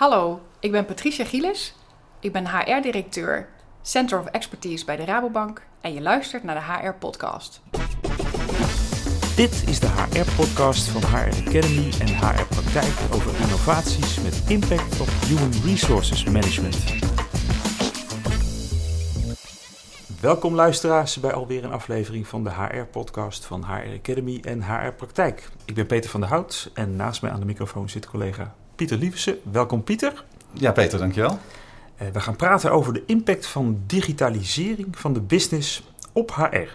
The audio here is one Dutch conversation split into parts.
Hallo, ik ben Patricia Gielis. Ik ben HR-directeur Center of Expertise bij de Rabobank en je luistert naar de HR-podcast. Dit is de HR-podcast van HR Academy en HR Praktijk over innovaties met impact op Human Resources Management. Welkom luisteraars bij alweer een aflevering van de HR-podcast van HR Academy en HR Praktijk. Ik ben Peter van der Hout en naast mij aan de microfoon zit collega Pieter Lieversen. Welkom Pieter. Ja, Peter, dankjewel. Uh, we gaan praten over de impact van digitalisering van de business op HR.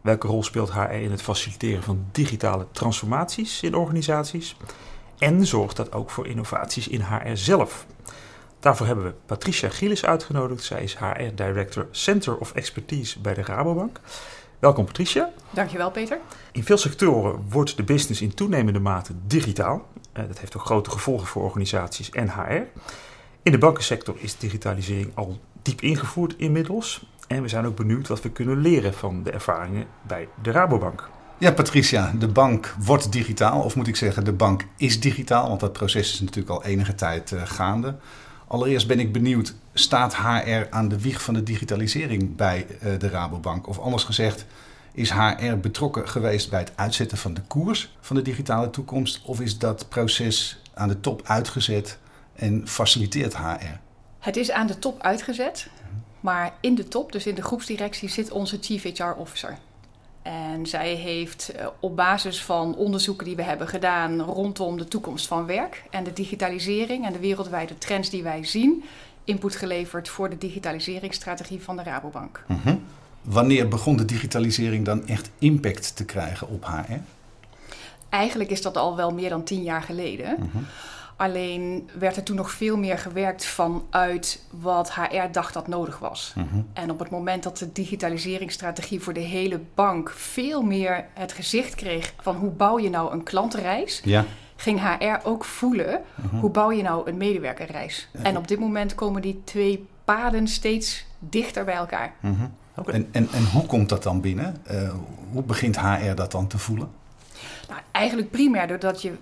Welke rol speelt HR in het faciliteren van digitale transformaties in organisaties? En zorgt dat ook voor innovaties in HR zelf? Daarvoor hebben we Patricia Gillis uitgenodigd. Zij is HR Director Center of Expertise bij de Rabobank. Welkom Patricia. Dankjewel Peter. In veel sectoren wordt de business in toenemende mate digitaal. Uh, dat heeft ook grote gevolgen voor organisaties en HR. In de bankensector is digitalisering al diep ingevoerd inmiddels. En we zijn ook benieuwd wat we kunnen leren van de ervaringen bij de Rabobank. Ja, Patricia, de bank wordt digitaal. Of moet ik zeggen, de bank is digitaal. Want dat proces is natuurlijk al enige tijd uh, gaande. Allereerst ben ik benieuwd, staat HR aan de wieg van de digitalisering bij uh, de Rabobank? Of anders gezegd, is HR betrokken geweest bij het uitzetten van de koers van de digitale toekomst? Of is dat proces aan de top uitgezet en faciliteert HR? Het is aan de top uitgezet, maar in de top, dus in de groepsdirectie, zit onze Chief HR Officer. En zij heeft eh, op basis van onderzoeken die we hebben gedaan rondom de toekomst van werk en de digitalisering en de wereldwijde trends die wij zien, input geleverd voor de digitaliseringsstrategie van de Rabobank. Mm -hmm. Wanneer begon de digitalisering dan echt impact te krijgen op HR? Eigenlijk is dat al wel meer dan tien jaar geleden. Mm -hmm. Alleen werd er toen nog veel meer gewerkt vanuit wat HR dacht dat nodig was. Mm -hmm. En op het moment dat de digitaliseringsstrategie voor de hele bank veel meer het gezicht kreeg van hoe bouw je nou een klantenreis, ja. ging HR ook voelen mm -hmm. hoe bouw je nou een medewerkerreis. En op dit moment komen die twee paden steeds dichter bij elkaar. Mm -hmm. Okay. en, en, en hoe komt dat dan binnen? Uh, hoe begint HR dat dan te voelen? Nou, eigenlijk primair doordat je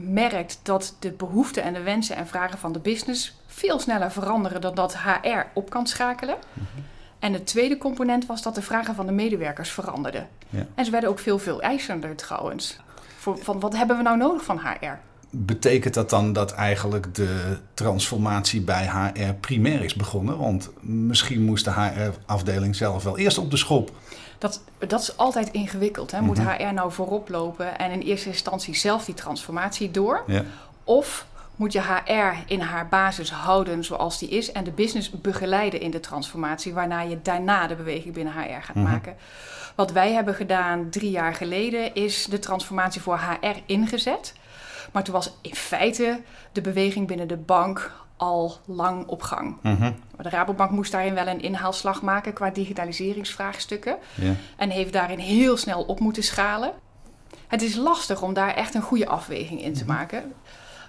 merkt dat de behoeften en de wensen en vragen van de business veel sneller veranderen dan dat HR op kan schakelen. Mm -hmm. En de tweede component was dat de vragen van de medewerkers veranderden. Ja. En ze werden ook veel, veel eisender trouwens. Voor, van wat hebben we nou nodig van HR? Betekent dat dan dat eigenlijk de transformatie bij HR primair is begonnen? Want misschien moest de HR-afdeling zelf wel eerst op de schop. Dat, dat is altijd ingewikkeld. Hè? Moet mm -hmm. HR nou voorop lopen en in eerste instantie zelf die transformatie door? Ja. Of moet je HR in haar basis houden zoals die is en de business begeleiden in de transformatie, waarna je daarna de beweging binnen HR gaat mm -hmm. maken? Wat wij hebben gedaan drie jaar geleden is de transformatie voor HR ingezet. Maar toen was in feite de beweging binnen de bank al lang op gang. Mm -hmm. De Rabobank moest daarin wel een inhaalslag maken qua digitaliseringsvraagstukken. En heeft daarin heel snel op moeten schalen. Het is lastig om daar echt een goede afweging in te mm -hmm.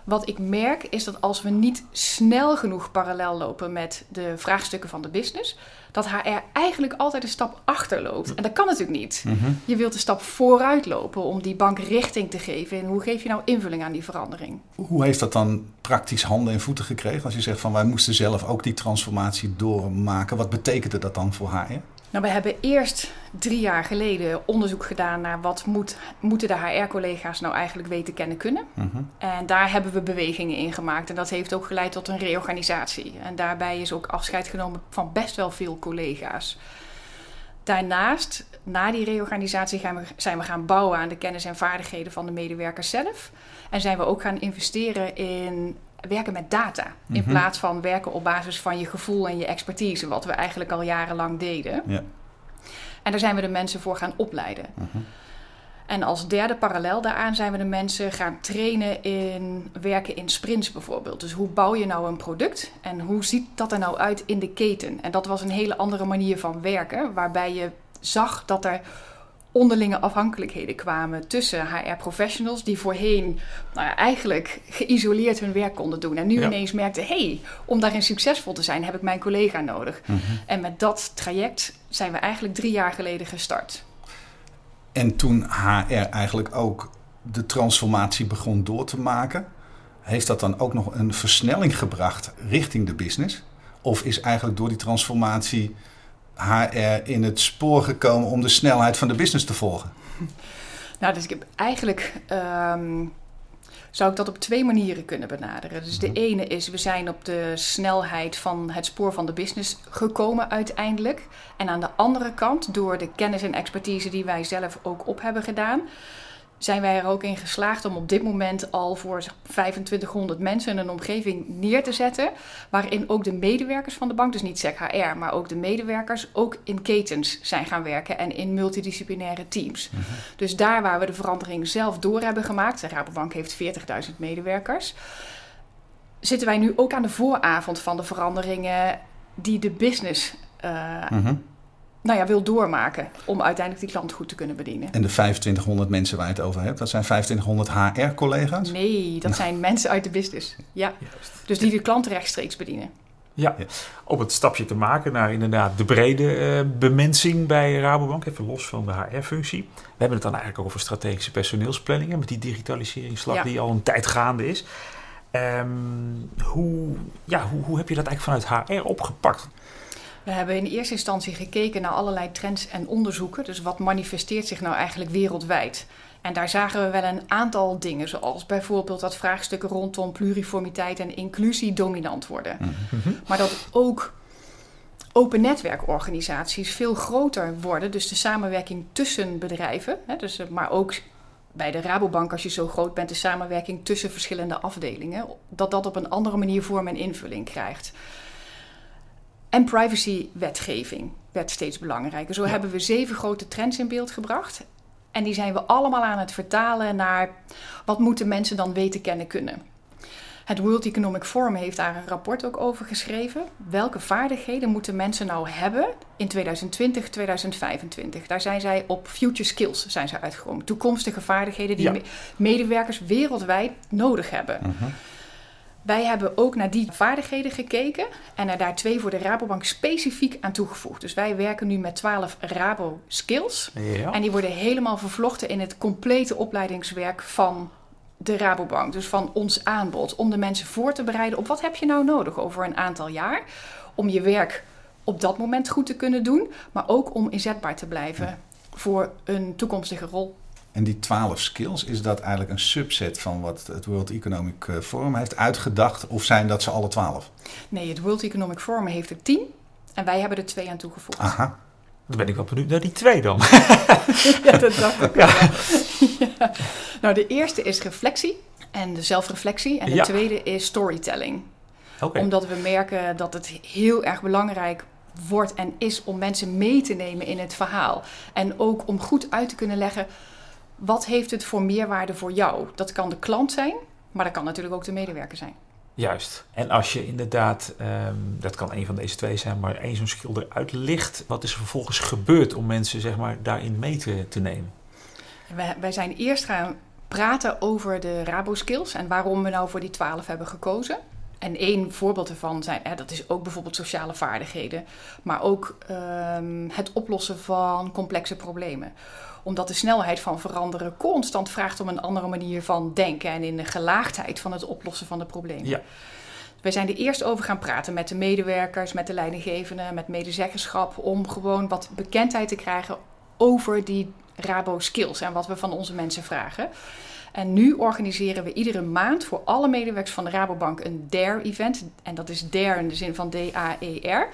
Wat ik merk is dat als we niet snel genoeg parallel lopen met de vraagstukken van de business, dat HR eigenlijk altijd een stap achterloopt. En dat kan natuurlijk niet. Mm -hmm. Je wilt een stap vooruit lopen om die bank richting te geven. En hoe geef je nou invulling aan die verandering? Hoe heeft dat dan praktisch handen en voeten gekregen? Als je zegt van wij moesten zelf ook die transformatie doormaken. Wat betekende dat dan voor HR? Nou, we hebben eerst drie jaar geleden onderzoek gedaan naar wat moet, moeten de HR-collega's nou eigenlijk weten, kennen, kunnen. -hmm. En daar hebben we bewegingen in gemaakt. En dat heeft ook geleid tot een reorganisatie. En daarbij is ook afscheid genomen van best wel veel collega's. Daarnaast, na die reorganisatie, gaan we, zijn we gaan bouwen aan de kennis en vaardigheden van de medewerkers zelf. En zijn we ook gaan investeren in werken met data. In mm -hmm. plaats van werken op basis van je gevoel en je expertise, wat we eigenlijk al jarenlang deden. Ja. En daar zijn we de mensen voor gaan opleiden. Mm -hmm. En als derde parallel daaraan zijn we de mensen gaan trainen in werken in sprints bijvoorbeeld. Dus hoe bouw je nou een product en hoe ziet dat er nou uit in de keten? En dat was een hele andere manier van werken, waarbij je zag dat er onderlinge afhankelijkheden kwamen tussen HR-professionals die voorheen nou ja, eigenlijk geïsoleerd hun werk konden doen. En nu ja. ineens merkten, hé, hey, om daarin succesvol te zijn heb ik mijn collega nodig. Mm -hmm. En met dat traject zijn we eigenlijk drie jaar geleden gestart. En toen HR eigenlijk ook de transformatie begon door te maken, heeft dat dan ook nog een versnelling gebracht richting de business? Of is eigenlijk door die transformatie HR in het spoor gekomen om de snelheid van de business te volgen? Nou, dus ik heb eigenlijk ehm, zou ik dat op twee manieren kunnen benaderen. Dus de mhm. ene is, we zijn op de snelheid van het spoor van de business gekomen uiteindelijk. En aan de andere kant, door de kennis en expertise die wij zelf ook op hebben gedaan, zijn wij er ook in geslaagd om op dit moment al voor 2500 mensen een omgeving neer te zetten. Waarin ook de medewerkers van de bank, dus niet SEC HR, maar ook de medewerkers, ook in ketens zijn gaan werken en in multidisciplinaire teams. Mhm. Dus daar waar we de verandering zelf door hebben gemaakt, de Rabobank heeft 40.000 medewerkers, zitten wij nu ook aan de vooravond van de veranderingen die de business. Uh, nou ja, wil doormaken om uiteindelijk die klant goed te kunnen bedienen. En de 2500 mensen waar je het over hebt, dat zijn 2500 HR-collega's? Nee, dat zijn mensen uit de business. Ja, Juist. dus die de klant rechtstreeks bedienen. Ja, om het stapje te maken naar inderdaad de brede uh, bemensing bij Rabobank, even los van de HR-functie. We hebben het dan eigenlijk over strategische personeelsplanningen met die digitaliseringsslag die al een tijd gaande is. Um, hoe, ja, hoe, hoe heb je dat eigenlijk vanuit HR opgepakt? We hebben in eerste instantie gekeken naar allerlei trends en onderzoeken. Dus wat manifesteert zich nou eigenlijk wereldwijd? En daar zagen we wel een aantal dingen, zoals bijvoorbeeld dat vraagstukken rondom pluriformiteit en inclusie dominant worden. Mhm. Maar dat ook open netwerkorganisaties veel groter worden. Dus de samenwerking tussen bedrijven, hè, dus, eh, maar ook bij de Rabobank, als je zo groot bent, de samenwerking tussen verschillende afdelingen, dat dat op een andere manier vorm en invulling krijgt. En privacywetgeving werd steeds belangrijker. Zo hebben we zeven grote trends in beeld gebracht. En die zijn we allemaal aan het vertalen naar wat moeten mensen dan weten, kennen, kunnen. Het World Economic Forum heeft daar een rapport ook over geschreven. Welke vaardigheden moeten mensen nou hebben in 2020, 2025? Daar zijn zij op future skills zijn ze uitgekomen. Toekomstige vaardigheden die medewerkers wereldwijd nodig hebben. Uh wij hebben ook naar die vaardigheden gekeken en er daar twee voor de Rabobank specifiek aan toegevoegd. Dus wij werken nu met 12 Rabo Skills. En die worden helemaal vervlochten in het complete opleidingswerk van de Rabobank. Dus van ons aanbod. Om de mensen voor te bereiden op wat heb je nou nodig over een aantal jaar. Om je werk op dat moment goed te kunnen doen. Maar ook om inzetbaar te blijven voor een toekomstige rol. En die 12 skills, is dat eigenlijk een subset van wat het World Economic eh, Forum heeft uitgedacht? Of zijn dat ze alle 12? Nee, het World Economic Forum heeft er 10 en wij hebben er twee aan toegevoegd. Aha. Dan ben ik wel benieuwd naar die twee dan. ja, dat dacht ik ja. ja. Nou, de eerste is reflectie en de zelfreflectie. En de tweede is storytelling. Okay. Omdat we merken dat het heel erg belangrijk wordt en is om mensen mee te nemen in het verhaal. En ook om goed uit te kunnen leggen wat heeft het voor meerwaarde voor jou? Dat kan de klant zijn, maar dat kan natuurlijk ook de medewerker zijn. Juist. En als je inderdaad, ehm, dat kan een van deze twee zijn, maar één zo'n skill eruit licht, wat is er vervolgens gebeurd om mensen zeg maar, daarin mee te, te nemen? Wij, wij zijn eerst gaan praten over de Rabo-skills en waarom we nou voor die twaalf hebben gekozen. En één voorbeeld ervan zijn, hè, dat is ook bijvoorbeeld sociale vaardigheden, maar ook ehm, het oplossen van complexe problemen omdat de snelheid van veranderen constant vraagt om een andere manier van denken en in de gelaagdheid van het oplossen van de problemen. Ja. Wij zijn er eerst over gaan praten met de medewerkers, met de leidinggevenden, met medezeggenschap, om gewoon wat bekendheid te krijgen over die Rabo skills en wat we van onze mensen vragen. En nu organiseren we iedere maand voor alle medewerkers van de Rabobank een DARE-event. En dat is DARE in de zin van D-A-E-R.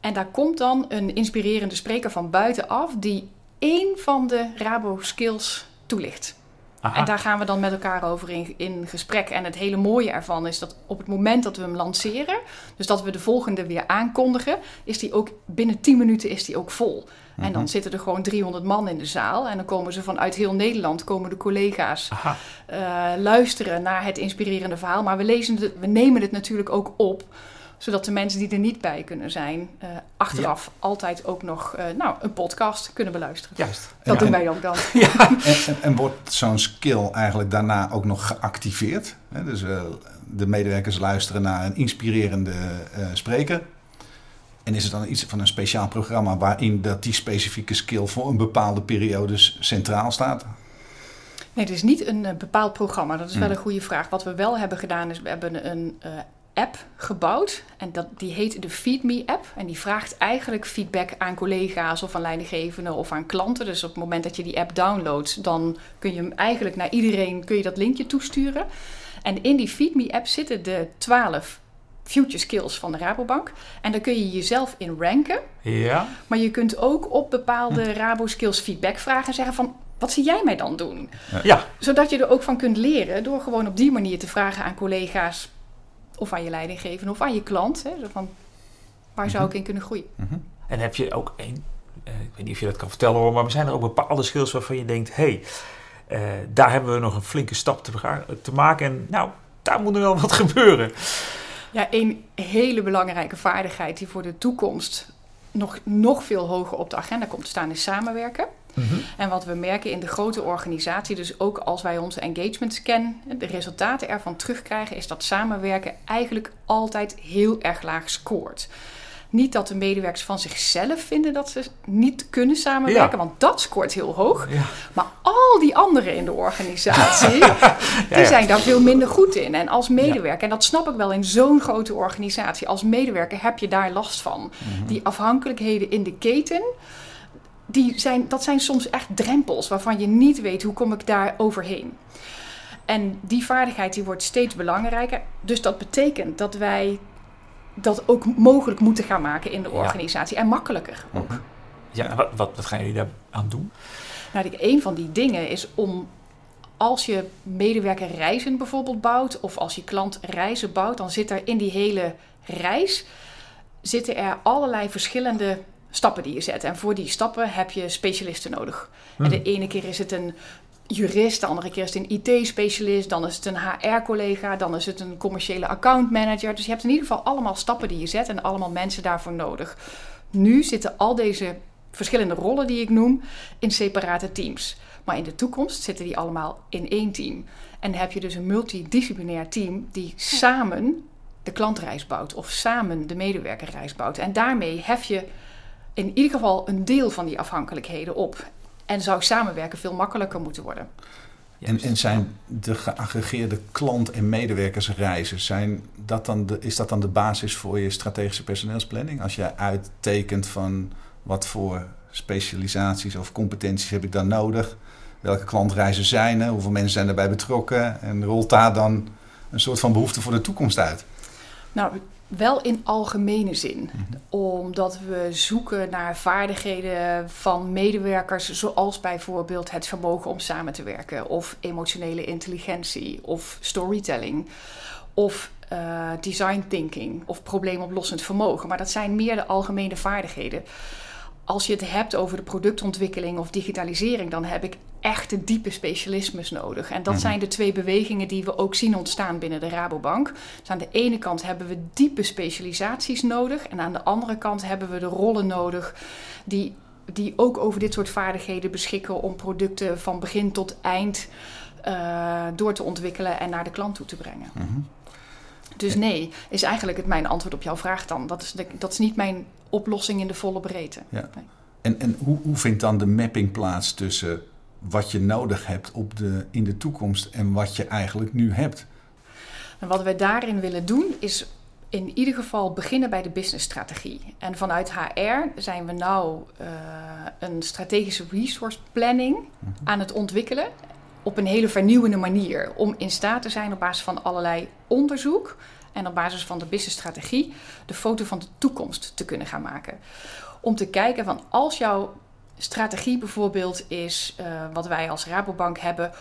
En daar komt dan een inspirerende spreker van buitenaf die één van de Rabo skills toelicht. En daar gaan we dan met elkaar over in, in gesprek. En het hele mooie ervan is dat op het moment dat we hem lanceren, dus dat we de volgende weer aankondigen, is die ook binnen 10 minuten is die ook vol. En dan mhm. zitten er gewoon 300 man in de zaal. En dan komen ze vanuit heel Nederland, komen de collega's uh, luisteren naar het inspirerende verhaal. Maar we, lezen het, we nemen het natuurlijk ook op zodat de mensen die er niet bij kunnen zijn, uh, achteraf altijd ook nog uh, nou, een podcast kunnen beluisteren. Juist. Dat doen wij ook dan. Ja. En, en, wordt zo'n skill eigenlijk daarna ook nog geactiveerd? Hè? Dus uh, de medewerkers luisteren naar een inspirerende spreker. En is het dan iets van een speciaal programma waarin dat die specifieke skill voor een bepaalde periode centraal staat? Nee, het is niet een eh, bepaald programma. Dat is wel Hmm. een goede vraag. Wat we wel hebben gedaan is, we hebben een eh, app gebouwd. En dat, die heet de Feed Me app. En die vraagt eigenlijk feedback aan collega's of aan leidinggevenden of aan klanten. Dus op het moment dat je die app downloadt, dan kun je hem eigenlijk naar iedereen kun je dat linkje toesturen. En in die Feed Me app zitten de 12 future skills van de Rabobank. En daar kun je jezelf in ranken. Ja. Maar je kunt ook op bepaalde Rabo skills feedback vragen en zeggen van... Wat zie jij mij dan doen? Ja. Zodat je er ook van kunt leren door gewoon op die manier te vragen aan collega's of aan je leidinggevende of aan je klant. Hè, zo van, waar zou ik in kunnen groeien? En heb je ook één, eh, ik weet niet of je dat kan vertellen hoor, maar zijn er ook bepaalde skills waarvan je denkt, hé, hey, eh, daar hebben we nog een flinke stap te, te maken en nou, daar moet er wel wat gebeuren. Ja, een hele belangrijke vaardigheid die voor de toekomst nog, nog veel hoger op de agenda komt te staan is samenwerken. En wat we merken in de grote organisatie, dus ook als wij onze engagement scan, de resultaten ervan terugkrijgen, is dat samenwerken eigenlijk altijd heel erg laag scoort. Niet dat de medewerkers van zichzelf vinden dat ze niet kunnen samenwerken, Ja. want dat scoort heel hoog. Ja. Maar al die anderen in de organisatie, die zijn daar veel minder goed in. En als medewerker, en dat snap ik wel in zo'n grote organisatie, als medewerker heb je daar last van. Die afhankelijkheden in de keten, die zijn, dat zijn soms echt drempels waarvan je niet weet hoe kom ik daar overheen. En die vaardigheid die wordt steeds belangrijker. Dus dat betekent dat wij dat ook mogelijk moeten gaan maken in de Ja. organisatie. En makkelijker ook. Ja, en wat, wat, wat gaan jullie daar aan doen? Nou, een van die dingen is om als je medewerker reizen bijvoorbeeld bouwt, of als je klant reizen bouwt, dan zit er in die hele reis zitten er allerlei verschillende stappen die je zet. En voor die stappen heb je specialisten nodig. En de ene keer is het een jurist, de andere keer is het een IT-specialist, dan is het een HR-collega, dan is het een commerciële accountmanager. Dus je hebt in ieder geval allemaal stappen die je zet en allemaal mensen daarvoor nodig. Nu zitten al deze verschillende rollen die ik noem in separate teams. Maar in de toekomst zitten die allemaal in één team. En dan heb je dus een multidisciplinair team die samen de klantreis bouwt of samen de medewerkerreis bouwt. En daarmee hef je in ieder geval een deel van die afhankelijkheden op. En zou samenwerken veel makkelijker moeten worden. En, en zijn de geaggregeerde klant- en medewerkersreizen, zijn dat dan de, is dat dan de basis voor je strategische personeelsplanning? Als jij uittekent van wat voor specialisaties of competenties heb ik dan nodig? Welke klantreizen zijn er? Hoeveel mensen zijn erbij betrokken? En rolt daar dan een soort van behoefte voor de toekomst uit? Nou, wel in algemene zin. Omdat we zoeken naar vaardigheden van medewerkers, zoals bijvoorbeeld het vermogen om samen te werken, of emotionele intelligentie, of storytelling, of eh, design thinking, of probleemoplossend vermogen. Maar dat zijn meer de algemene vaardigheden. Als je het hebt over de productontwikkeling of digitalisering, dan heb ik echte diepe specialismes nodig. En dat Mhm. zijn de twee bewegingen die we ook zien ontstaan binnen de Rabobank. Dus aan de ene kant hebben we diepe specialisaties nodig. En aan de andere kant hebben we de rollen nodig die, die ook over dit soort vaardigheden beschikken om producten van begin tot eind eh, door te ontwikkelen en naar de klant toe te brengen. Mhm. Dus nee, is eigenlijk het mijn antwoord op jouw vraag dan. Dat is, de, dat is niet mijn oplossing in de volle breedte. Ja. Nee. En, en hoe, hoe vindt dan de mapping plaats tussen wat je nodig hebt op de, in de toekomst en wat je eigenlijk nu hebt? En wat wij daarin willen doen is in ieder geval beginnen bij de businessstrategie. En vanuit HR zijn we nou eh, een strategische resource planning aan het ontwikkelen op een hele vernieuwende manier. Om in staat te zijn op basis van allerlei onderzoek en op basis van de businessstrategie de foto van de toekomst te kunnen gaan maken. Om te kijken van als jouw strategie bijvoorbeeld is eh, wat wij als Rabobank hebben: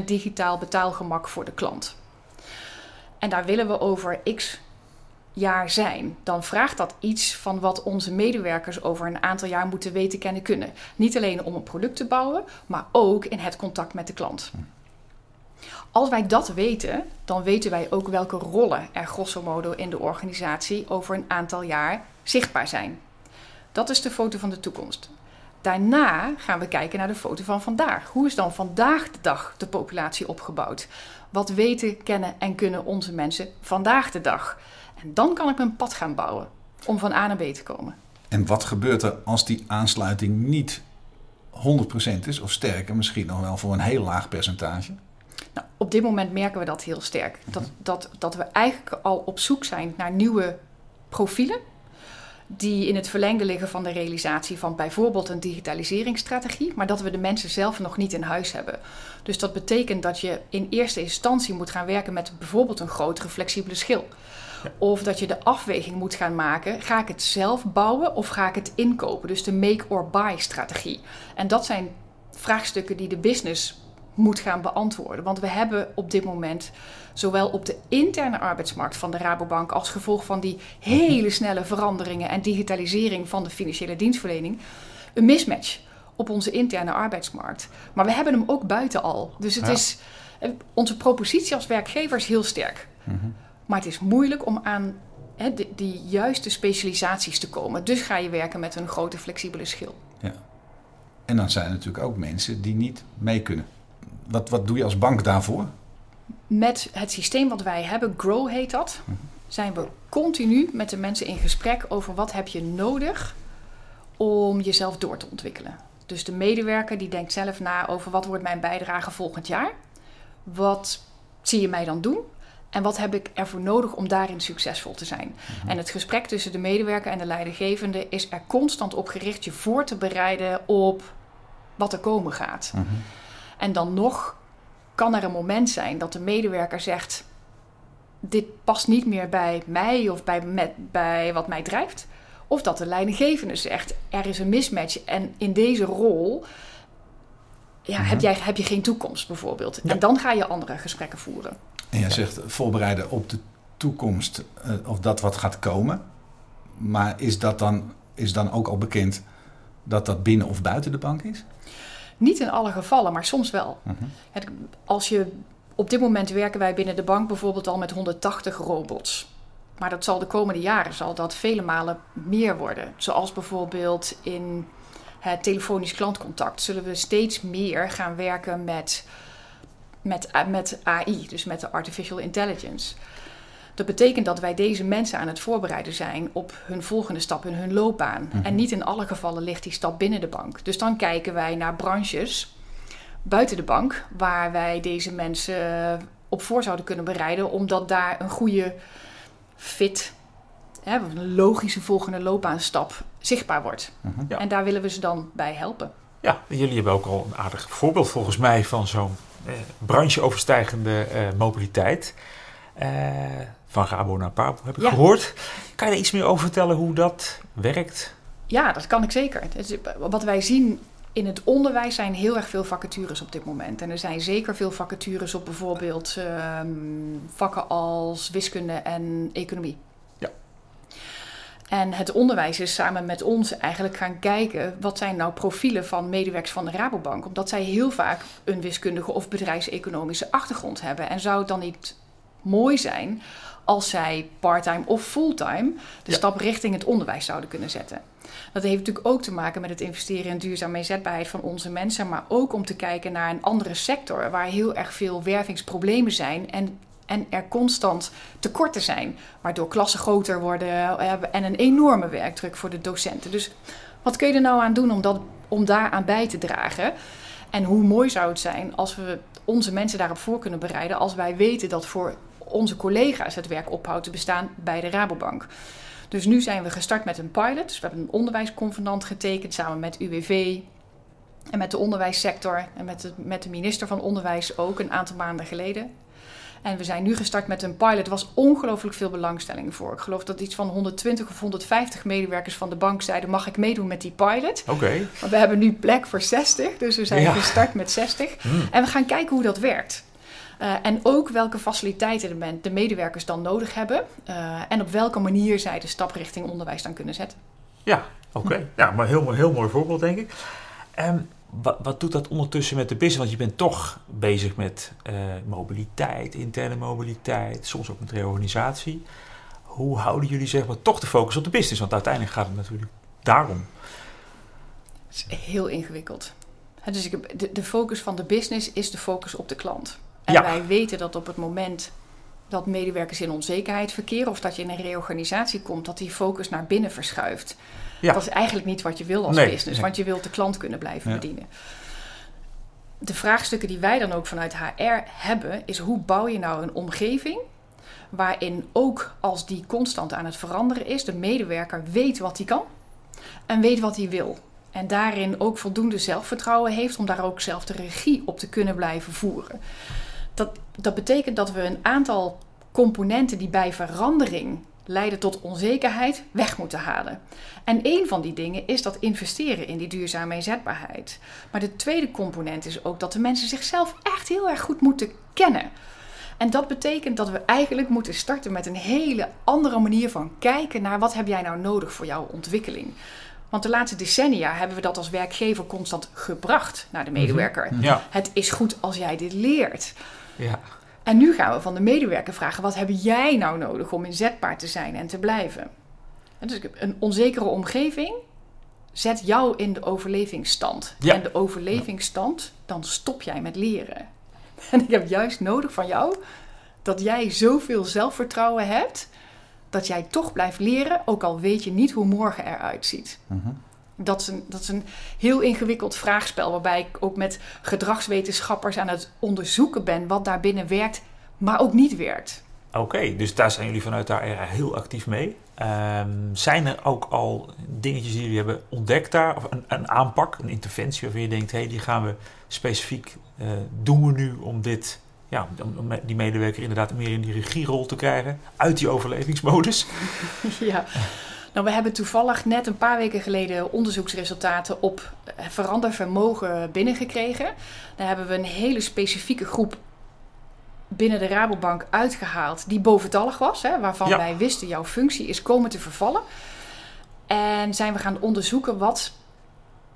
100% digitaal betaalgemak voor de klant. En daar willen we over x jaar zijn, dan vraagt dat iets van wat onze medewerkers over een aantal jaar moeten weten, kennen, kunnen. Niet alleen om een product te bouwen, maar ook in het contact met de klant. Als wij dat weten, dan weten wij ook welke rollen er grosso modo in de organisatie over een aantal jaar zichtbaar zijn. Dat is de foto van de toekomst. Daarna gaan we kijken naar de foto van vandaag. Hoe is dan vandaag de dag de populatie opgebouwd? Wat weten, kennen en kunnen onze mensen vandaag de dag? En dan kan ik mijn pad gaan bouwen om van A naar B te komen. En wat gebeurt er als die aansluiting niet 100% is, of sterker, misschien nog wel voor een heel laag percentage? Nou, op dit moment merken we dat heel sterk. Dat, dat, dat we eigenlijk al op zoek zijn naar nieuwe profielen. Die in het verlengde liggen van de realisatie van bijvoorbeeld een digitaliseringsstrategie, maar dat we de mensen zelf nog niet in huis hebben. Dus dat betekent dat je in eerste instantie moet gaan werken met bijvoorbeeld een grotere flexibele schil. Of dat je de afweging moet gaan maken: ga ik het zelf bouwen of ga ik het inkopen? Dus de make or buy strategie. En dat zijn vraagstukken die de business moet gaan beantwoorden. Want we hebben op dit moment, zowel op de interne arbeidsmarkt van de Rabobank als gevolg van die hele snelle veranderingen en digitalisering van de financiële dienstverlening, een mismatch op onze interne arbeidsmarkt. Maar we hebben hem ook buiten al. Dus het is eh, onze propositie als werkgever is heel sterk. Mhm. Maar het is moeilijk om aan hè, die juiste specialisaties te komen. Dus ga je werken met een grote flexibele schil. Ja. En dan zijn er natuurlijk ook mensen die niet mee kunnen. Wat, wat doe je als bank daarvoor? Met het systeem wat wij hebben, Grow heet dat, mhm. zijn we continu met de mensen in gesprek over wat heb je nodig om jezelf door te ontwikkelen. Dus de medewerker die denkt zelf na over wat wordt mijn bijdrage volgend jaar? Wat zie je mij dan doen? En wat heb ik ervoor nodig om daarin succesvol te zijn? Mhm. En het gesprek tussen de medewerker en de leidinggevende is er constant op gericht je voor te bereiden op wat er komen gaat. Mhm. En dan nog kan er een moment zijn dat de medewerker zegt: Dit past niet meer bij mij of bij, met, bij wat mij drijft. Of dat de leidinggevende zegt: Er is een mismatch en in deze rol ja, heb, mhm. jij, heb je geen toekomst bijvoorbeeld. En dan ga je andere gesprekken voeren. En jij zegt voorbereiden op de toekomst uh, of dat wat gaat komen. Maar is dat dan, is dan ook al bekend dat dat binnen of buiten de bank is? Niet in alle gevallen, maar soms wel. Mhm. het, als je, op dit moment werken wij binnen de bank bijvoorbeeld al met 180 robots. Maar dat zal de komende jaren zal dat vele malen meer worden. Zoals bijvoorbeeld in het telefonisch klantcontact zullen we steeds meer gaan werken met, met, met AI, dus met de artificial intelligence. Dat betekent dat wij deze mensen aan het voorbereiden zijn op hun volgende stap in hun loopbaan. Mhm. En niet in alle gevallen ligt die stap binnen de bank. Dus dan kijken wij naar branches buiten de bank waar wij deze mensen op voor zouden kunnen bereiden, omdat daar een goede fit, hè, een logische volgende loopbaanstap zichtbaar wordt. Mhm. En daar willen we ze dan bij helpen. Ja, jullie hebben ook al een aardig voorbeeld volgens mij van zo'n eh, brancheoverstijgende eh, mobiliteit. Eh, van Gabo naar Pabo heb ik gehoord. Kan je er iets meer over vertellen hoe dat werkt? Ja, dat kan ik zeker. Wat wij zien in het onderwijs zijn heel erg veel vacatures op dit moment. En er zijn zeker veel vacatures op bijvoorbeeld ehm, vakken als wiskunde en economie. En het onderwijs is samen met ons eigenlijk gaan kijken wat zijn nou profielen van medewerkers van de Rabobank. Omdat zij heel vaak een wiskundige of bedrijfseconomische achtergrond hebben. En zou het dan niet mooi zijn als zij parttime of fulltime de stap richting het onderwijs zouden kunnen zetten. Dat heeft natuurlijk ook te maken met het investeren in duurzame inzetbaarheid van onze mensen, maar ook om te kijken naar een andere sector waar heel erg veel wervingsproblemen zijn en, en er constant tekorten zijn, waardoor klassen groter worden eh, en een enorme werkdruk voor de docenten. Dus wat kun je er nou aan doen om, dat, om daaraan bij te dragen? En hoe mooi zou het zijn als we onze mensen daarop voor kunnen bereiden als wij weten dat voor onze collega's het werk ophoudt te bestaan bij de Rabobank. Dus nu zijn we gestart met een pilot. Dus we hebben een onderwijsconvenant getekend samen met UWV en met de onderwijssector en met de, met de minister van Onderwijs ook een aantal maanden geleden. En we zijn nu gestart met een pilot. Er was ongelooflijk veel belangstelling voor. Ik geloof dat iets van 120 of 150 medewerkers van de bank zeiden: Mag ik meedoen met die pilot? Oké. Maar we hebben nu plek voor 60, dus we zijn gestart met 60. Hmm. En we gaan kijken hoe dat werkt. Uh, en ook welke faciliteiten de, de medewerkers dan nodig hebben. Uh, en op welke manier zij de stap richting onderwijs dan kunnen zetten. Ja, oké. Hm. Ja, maar heel, heel mooi voorbeeld, denk ik. Um, wat, wat, doet dat ondertussen met de business? Want je bent toch bezig met uh, mobiliteit, interne mobiliteit, soms ook met reorganisatie. Hoe houden jullie zeg maar toch de focus op de business? Want uiteindelijk gaat het natuurlijk daarom. Het is heel ingewikkeld. Dus de, de focus van de business is de focus op de klant. En wij weten dat op het moment dat medewerkers in onzekerheid verkeren of dat je in een reorganisatie komt, dat die focus naar binnen verschuift. Ja. Dat is eigenlijk niet wat je wil als Nee, business, nee. want je wilt de klant kunnen blijven Ja. bedienen. De vraagstukken die wij dan ook vanuit HR hebben, is hoe bouw je nou een omgeving waarin ook als die constant aan het veranderen is, de medewerker weet wat hij kan en weet wat hij wil. En daarin ook voldoende zelfvertrouwen heeft om daar ook zelf de regie op te kunnen blijven voeren. Dat, dat betekent dat we een aantal componenten die bij verandering leiden tot onzekerheid weg moeten halen. En een van die dingen is dat investeren in die duurzame inzetbaarheid. Maar de tweede component is ook dat de mensen zichzelf echt heel erg goed moeten kennen. En dat betekent dat we eigenlijk moeten starten met een hele andere manier van kijken naar wat heb jij nou nodig voor jouw ontwikkeling. Want de laatste decennia hebben we dat als werkgever constant gebracht naar de medewerker. Ja. Het is goed als jij dit leert. Ja. En nu gaan we van de medewerker vragen: wat heb jij nou nodig om inzetbaar te zijn en te blijven? En dus een onzekere omgeving zet jou in de overlevingsstand. Ja. En de overlevingsstand, dan stop jij met leren. En ik heb juist nodig van jou dat jij zoveel zelfvertrouwen hebt dat jij toch blijft leren, ook al weet je niet hoe morgen eruit ziet. Dat is, een, dat is een heel ingewikkeld vraagspel, waarbij ik ook met gedragswetenschappers aan het onderzoeken ben wat daarbinnen werkt, maar ook niet werkt. Oké, dus daar zijn jullie vanuit daar heel actief mee. Ehm, zijn er ook al dingetjes die jullie hebben ontdekt daar? Of een, een aanpak, een interventie waarvan je denkt... hé, hey, die gaan we specifiek eh, doen we nu om dit... Ja, om die medewerker inderdaad meer in die regierol te krijgen. Uit die overlevingsmodus. ja. Nou, we hebben toevallig net een paar weken geleden onderzoeksresultaten op eh, verandervermogen binnengekregen. Daar hebben we een hele specifieke groep binnen de Rabobank uitgehaald die boventallig was, hè, waarvan Ja. wij wisten jouw functie is komen te vervallen. En zijn we gaan onderzoeken wat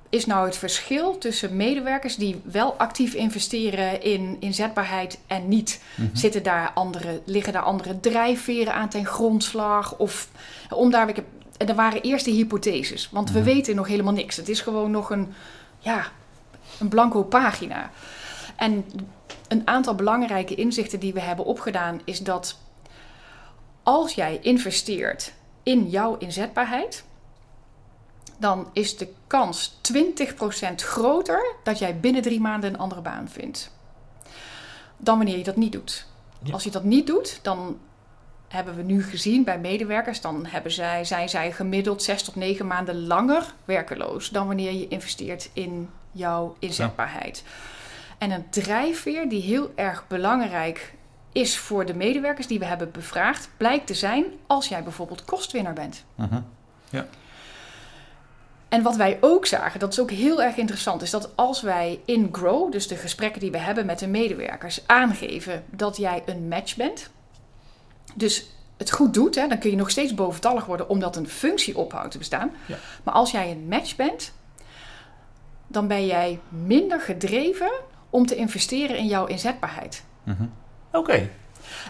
is nou het verschil tussen medewerkers die wel actief investeren in inzetbaarheid en niet. Zitten daar andere, liggen daar andere drijfveren aan ten grondslag? Of om daar. Ik heb, en er waren eerste hypotheses, want we weten nog helemaal niks. Het is gewoon nog een, ja, een blanco pagina. En een aantal belangrijke inzichten die we hebben opgedaan is dat als jij investeert in jouw inzetbaarheid, dan is de kans 20% groter dat jij binnen drie maanden een andere baan vindt. Dan wanneer je dat niet doet. Ja. Als je dat niet doet, dan hebben we nu gezien bij medewerkers, dan hebben zij, zijn zij gemiddeld zes tot negen maanden langer werkeloos dan wanneer je investeert in jouw inzetbaarheid. En een drijfveer die heel erg belangrijk is voor de medewerkers die we hebben bevraagd, blijkt te zijn als jij bijvoorbeeld kostwinner bent. Mhm. En wat wij ook zagen, dat is ook heel erg interessant, is dat als wij in Grow, dus de gesprekken die we hebben met de medewerkers, aangeven dat jij een match bent, dus het goed doet, hè, dan kun je nog steeds boventallig worden omdat een functie ophoudt te bestaan. Ja. Maar als jij een match bent, dan ben jij minder gedreven om te investeren in jouw inzetbaarheid. Oké,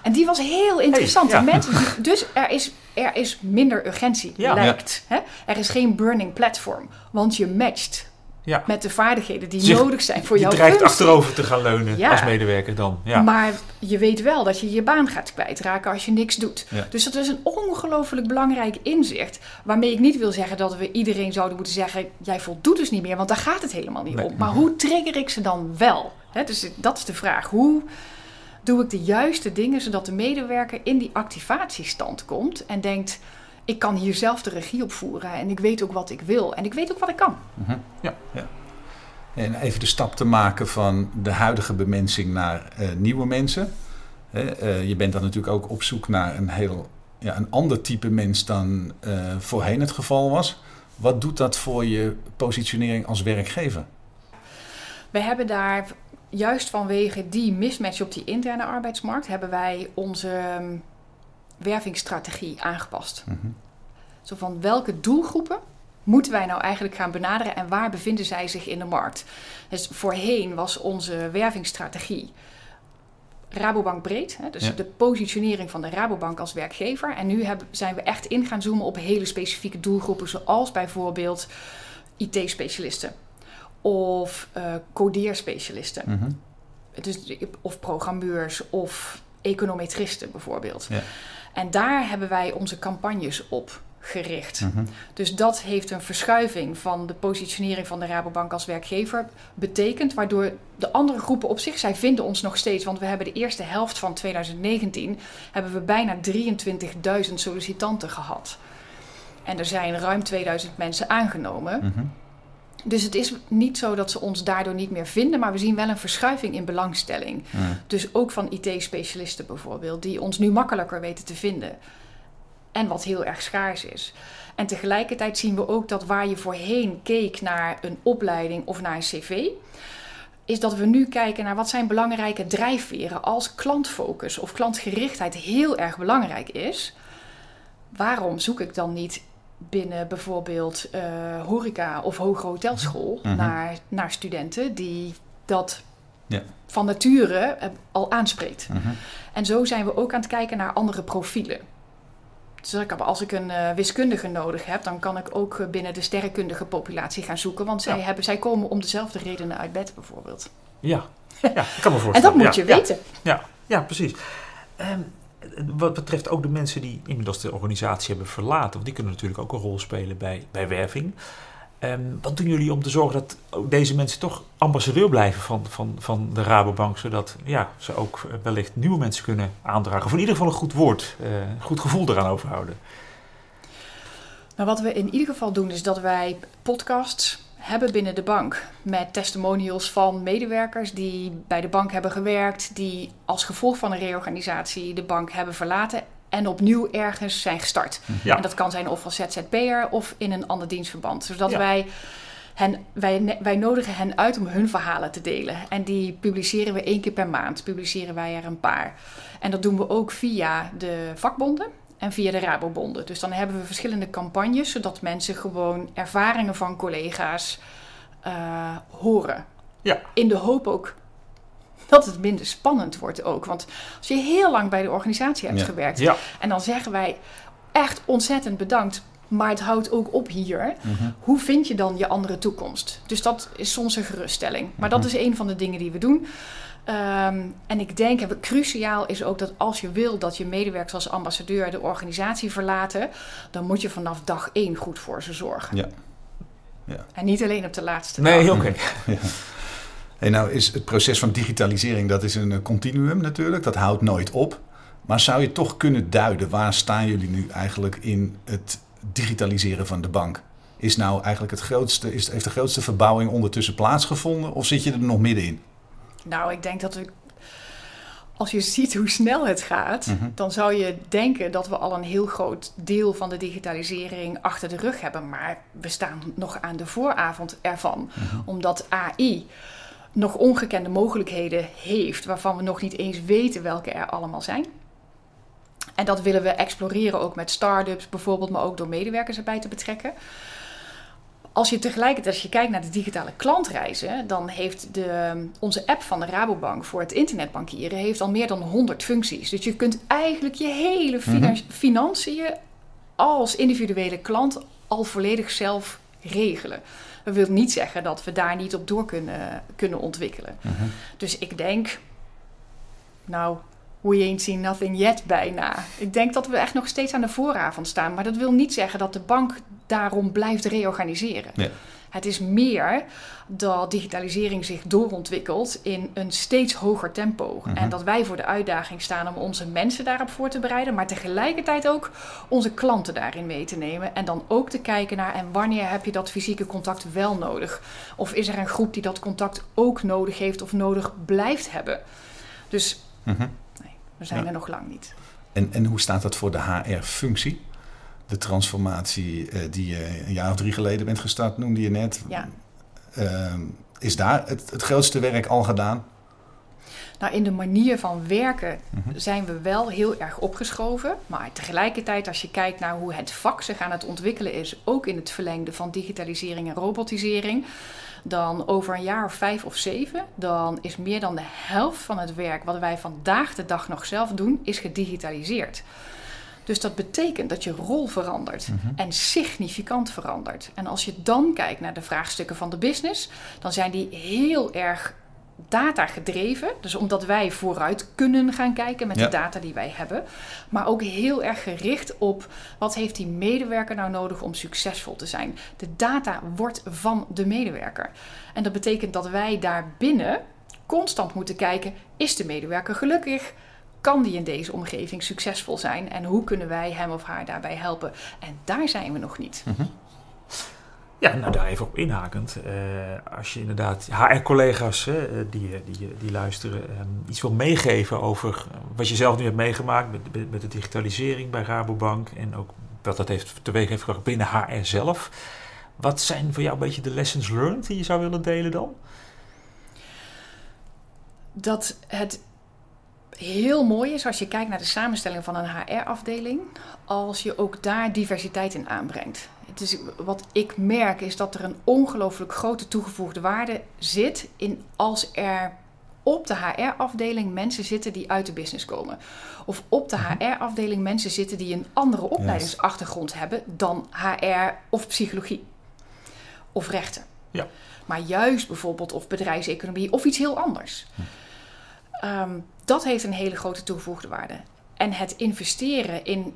En die was heel interessant. Hey, ja. Die mensen, die- dus er is, er is minder urgentie, Ja. lijkt. Hè? Er is geen burning platform, want je matcht ja. met de vaardigheden die je- nodig zijn voor je jouw dreigt functie. achterover te gaan leunen Ja. als medewerker dan. Ja. Maar je weet wel dat je je baan gaat kwijtraken als je niks doet. Ja. Dus dat is een ongelooflijk belangrijk inzicht. Waarmee ik niet wil zeggen dat we iedereen zouden moeten zeggen... jij voldoet dus niet meer, want daar gaat het helemaal niet Nee. om. Maar hoe trigger ik ze dan wel? Dus dat is de vraag. Hoe doe ik de juiste dingen zodat de medewerker in die activatiestand komt... en denkt, ik kan hier zelf de regie op voeren... en ik weet ook wat ik wil en ik weet ook wat ik kan. En even de stap te maken van de huidige bemensing naar eh, nieuwe mensen. Eh, je bent dan natuurlijk ook op zoek naar een heel ja, een ander type mens dan eh, voorheen het geval was. Wat doet dat voor je positionering als werkgever? We hebben daar juist vanwege die mismatch op die interne arbeidsmarkt, hebben wij onze ehm, wervingsstrategie aangepast. Zo van welke doelgroepen moeten wij nou eigenlijk gaan benaderen en waar bevinden zij zich in de markt? Dus voorheen was onze wervingsstrategie Rabobank breed, hè, dus Ja. de positionering van de Rabobank als werkgever. En nu hebben, zijn we echt in gaan zoomen op hele specifieke doelgroepen, zoals bijvoorbeeld IT-specialisten of eh codeerspecialisten. Mhm. Dus, of programmeurs of econometristen bijvoorbeeld. Ja. En daar hebben wij onze campagnes op gericht. Mhm. Dus dat heeft een verschuiving van de positionering van de Rabobank als werkgever betekend. Waardoor de andere groepen op zich, zij vinden ons nog steeds. Want we hebben de eerste helft van 2019 hebben we bijna 23.000 sollicitanten gehad. En er zijn ruim 2000 mensen aangenomen. Mhm. Dus het is niet zo dat ze ons daardoor niet meer vinden, maar we zien wel een verschuiving in belangstelling. Dus ook van IT-specialisten bijvoorbeeld, die ons nu makkelijker weten te vinden. En wat heel erg schaars is. En tegelijkertijd zien we ook dat waar je voorheen keek naar een opleiding of naar een cv, is dat we nu kijken naar wat zijn belangrijke drijfveren als klantfocus of klantgerichtheid heel erg belangrijk is. Waarom zoek ik dan niet binnen bijvoorbeeld eh, horeca of hogere hotelschool Mhm. naar, naar studenten die dat Ja. van nature eh, al aanspreekt. Mhm. En zo zijn we ook aan het kijken naar andere profielen. Dus als ik een eh, wiskundige nodig heb, dan kan ik ook binnen de sterrenkundige populatie gaan zoeken. Want zij, Ja. hebben, zij komen om dezelfde redenen uit bed, bijvoorbeeld. Ja, ja ik kan me voorstellen. En dat moet je weten. Ja, ja precies. Ehm, wat betreft ook de mensen die inmiddels de organisatie hebben verlaten, want die kunnen natuurlijk ook een rol spelen bij, bij werving. Ehm, wat doen jullie om te zorgen dat deze mensen toch ambassadeur blijven van, van, van de Rabobank, zodat ja, ze ook eh, wellicht nieuwe mensen kunnen aandragen? Of in ieder geval een goed woord, eh, een goed gevoel eraan overhouden. Nou, wat we in ieder geval doen, is dat wij podcasts hebben binnen de bank. Met testimonials van medewerkers die bij de bank hebben gewerkt. Die als gevolg van een reorganisatie de bank hebben verlaten. En opnieuw ergens zijn gestart. Ja. En dat kan zijn of als ZZP'er of in een ander dienstverband. Zodat Ja. wij, hen, wij, wij nodigen hen uit om hun verhalen te delen. En die publiceren we één keer per maand. Publiceren wij er een paar. En dat doen we ook via de vakbonden en via de Rabobonden. Dus dan hebben we verschillende campagnes, zodat mensen gewoon ervaringen van collega's eh, horen. Ja. In de hoop ook dat het minder spannend wordt ook. Want als je heel lang bij de organisatie hebt Ja. gewerkt Ja, en dan zeggen wij echt ontzettend bedankt, maar het houdt ook op hier. Mhm. Hoe vind je dan je andere toekomst? Dus dat is soms een geruststelling. Maar dat Mhm. is een van de dingen die we doen. Ehm, en ik denk, en cruciaal is ook dat als je wil dat je medewerkers als ambassadeur de organisatie verlaten, dan moet je vanaf dag één goed voor ze zorgen. Ja. Ja. En niet alleen op de laatste nee, dag. oké. Hey, nou is het proces van digitalisering dat is een eh, continuum natuurlijk. Dat houdt nooit op. Maar zou je toch kunnen duiden waar staan jullie nu eigenlijk in het digitaliseren van de bank? Is nou eigenlijk het grootste, is, heeft de grootste verbouwing ondertussen plaatsgevonden of zit je er nog middenin? Nou, ik denk dat we. Als je ziet hoe snel het gaat, Mhm. dan zou je denken dat we al een heel groot deel van de digitalisering achter de rug hebben. Maar we staan nog aan de vooravond ervan. Omdat AI nog ongekende mogelijkheden heeft, waarvan we nog niet eens weten welke er allemaal zijn. En dat willen we exploreren ook met start-ups bijvoorbeeld, maar ook door medewerkers erbij te betrekken. Als je tegelijkertijd, als je kijkt naar de digitale klantreizen, dan heeft de, onze app van de Rabobank voor het internetbankieren heeft al meer dan 100 functies. Dus je kunt eigenlijk je hele Mhm. financiën als individuele klant al volledig zelf regelen. Dat wil niet zeggen dat we daar niet op door kunnen, kunnen ontwikkelen. Mhm. Dus ik denk, nou, we ain't seen nothing yet bijna. Ik denk dat we echt nog steeds aan de vooravond staan. Maar dat wil niet zeggen dat de bank daarom blijft reorganiseren. Ja. Het is meer dat digitalisering zich doorontwikkelt in een steeds hoger tempo. Mhm. En dat wij voor de uitdaging staan om onze mensen daarop voor te bereiden, maar tegelijkertijd ook onze klanten daarin mee te nemen. En dan ook te kijken naar en wanneer heb je dat fysieke contact wel nodig? Of is er een groep die dat contact ook nodig heeft of nodig blijft hebben? Dus Mhm. We zijn Ja. er nog lang niet. En, en hoe staat dat voor de HR-functie? De transformatie eh, die je een jaar of drie geleden bent gestart, noemde je net. Ja. Ehm, is daar het, het grootste werk al gedaan? Nou, in de manier van werken Mhm. zijn we wel heel erg opgeschoven. Maar tegelijkertijd, als je kijkt naar hoe het vak zich aan het ontwikkelen is, ook in het verlengde van digitalisering en robotisering, dan over een jaar of vijf of zeven, dan is meer dan de helft van het werk wat wij vandaag de dag nog zelf doen, is gedigitaliseerd. Dus dat betekent dat je rol verandert Mhm. en significant verandert. En als je dan kijkt naar de vraagstukken van de business, dan zijn die heel erg data gedreven. Dus omdat wij vooruit kunnen gaan kijken met Ja. de data die wij hebben. Maar ook heel erg gericht op wat heeft die medewerker nou nodig om succesvol te zijn. De data wordt van de medewerker. En dat betekent dat wij daarbinnen constant moeten kijken: is de medewerker gelukkig? Kan die in deze omgeving succesvol zijn? En hoe kunnen wij hem of haar daarbij helpen? En daar zijn we nog niet. Ja, nou daar even op inhakend. Eh, als je inderdaad HR-collega's eh, die, eh, die, die luisteren ehm, iets wil meegeven over wat je zelf nu hebt meegemaakt met, met, met de digitalisering bij Rabobank en ook wat dat heeft teweeg heeft gebracht binnen HR zelf. Wat zijn voor jou een beetje de lessons learned die je zou willen delen dan? dat het heel mooi is als je kijkt naar de samenstelling van een HR-afdeling, als je ook daar diversiteit in aanbrengt. Is, wat ik merk is dat er een ongelooflijk grote toegevoegde waarde zit in als er op de HR-afdeling mensen zitten die uit de business komen. Of op de HR-afdeling mensen zitten die een andere opleidingsachtergrond hebben dan HR of psychologie of rechten. Ja. Maar juist bijvoorbeeld of bedrijfseconomie of iets heel anders. Ehm, dat heeft een hele grote toegevoegde waarde. En het investeren in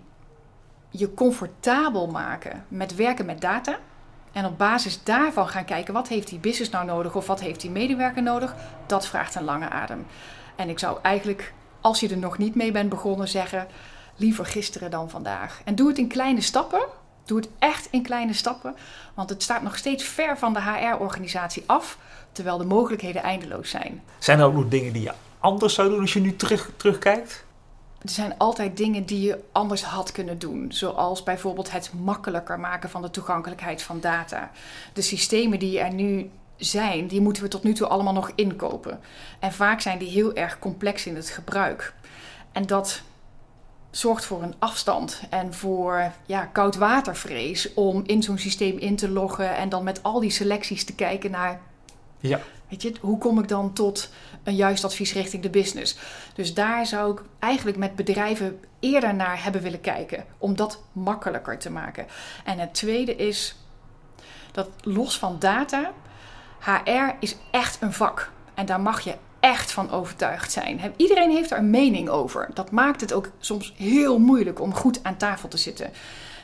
je comfortabel maken met werken met data. En op basis daarvan gaan kijken wat heeft die business nou nodig of wat heeft die medewerker nodig. Dat vraagt een lange adem. En ik zou eigenlijk, als je er nog niet mee bent begonnen, zeggen: liever gisteren dan vandaag. En doe het in kleine stappen. Doe het echt in kleine stappen. Want het staat nog steeds ver van de HR-organisatie af. Terwijl de mogelijkheden eindeloos zijn. Zijn er ook nog dingen die je anders zou doen als je nu terug, terugkijkt? Er zijn altijd dingen die je anders had kunnen doen. Zoals bijvoorbeeld het makkelijker maken van de toegankelijkheid van data. De systemen die er nu zijn, die moeten we tot nu toe allemaal nog inkopen. En vaak zijn die heel erg complex in het gebruik. En dat zorgt voor een afstand en voor ja, koudwatervrees om in zo'n systeem in te loggen en dan met al die selecties te kijken naar Ja. Weet je, hoe kom ik dan tot een juist advies richting de business? Dus daar zou ik eigenlijk met bedrijven eerder naar hebben willen kijken. Om dat makkelijker te maken. En het tweede is dat los van data, HR is echt een vak. En daar mag je echt van overtuigd zijn. Iedereen heeft er een mening over. Dat maakt het ook soms heel moeilijk om goed aan tafel te zitten.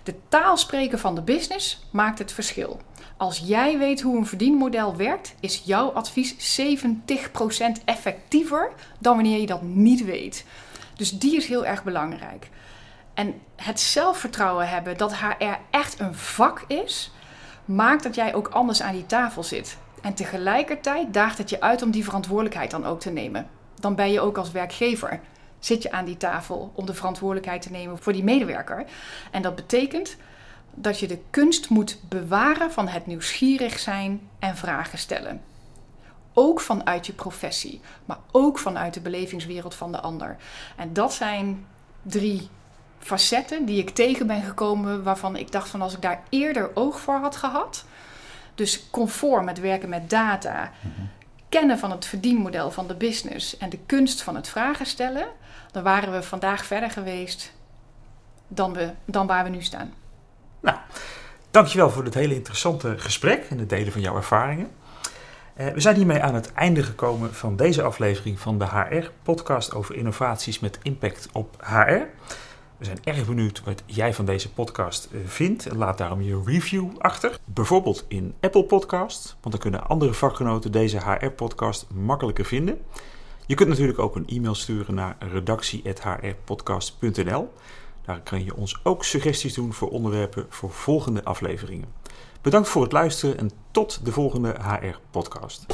De taal spreken van de business maakt het verschil. Als jij weet hoe een verdienmodel werkt, is jouw advies 70% effectiever dan wanneer je dat niet weet. Dus die is heel erg belangrijk. En het zelfvertrouwen hebben dat HR echt een vak is, maakt dat jij ook anders aan die tafel zit. En tegelijkertijd daagt het je uit om die verantwoordelijkheid dan ook te nemen. Dan ben je ook als werkgever zit je aan die tafel om de verantwoordelijkheid te nemen voor die medewerker. En dat betekent dat je de kunst moet bewaren van het nieuwsgierig zijn en vragen stellen. Ook vanuit je professie, maar ook vanuit de belevingswereld van de ander. En dat zijn drie facetten die ik tegen ben gekomen waarvan ik dacht van als ik daar eerder oog voor had gehad. Dus conform met werken met data, kennen van het verdienmodel van de business en de kunst van het vragen stellen, dan waren we vandaag verder geweest dan, we, dan waar we nu staan. Nou, dankjewel voor dit hele interessante gesprek en het delen van jouw ervaringen. Uh, we zijn hiermee aan het einde gekomen van deze aflevering van de HR-podcast over innovaties met impact op HR. We zijn erg benieuwd wat jij van deze podcast uh, vindt. Laat daarom je review achter. Bijvoorbeeld in Apple Podcast, want dan kunnen andere vakgenoten deze HR-podcast makkelijker vinden. Je kunt natuurlijk ook een e-mail sturen naar redactie.hrpodcast.nl. Daar kan je ons ook suggesties doen voor onderwerpen voor volgende afleveringen. Bedankt voor het luisteren en tot de volgende HR-podcast.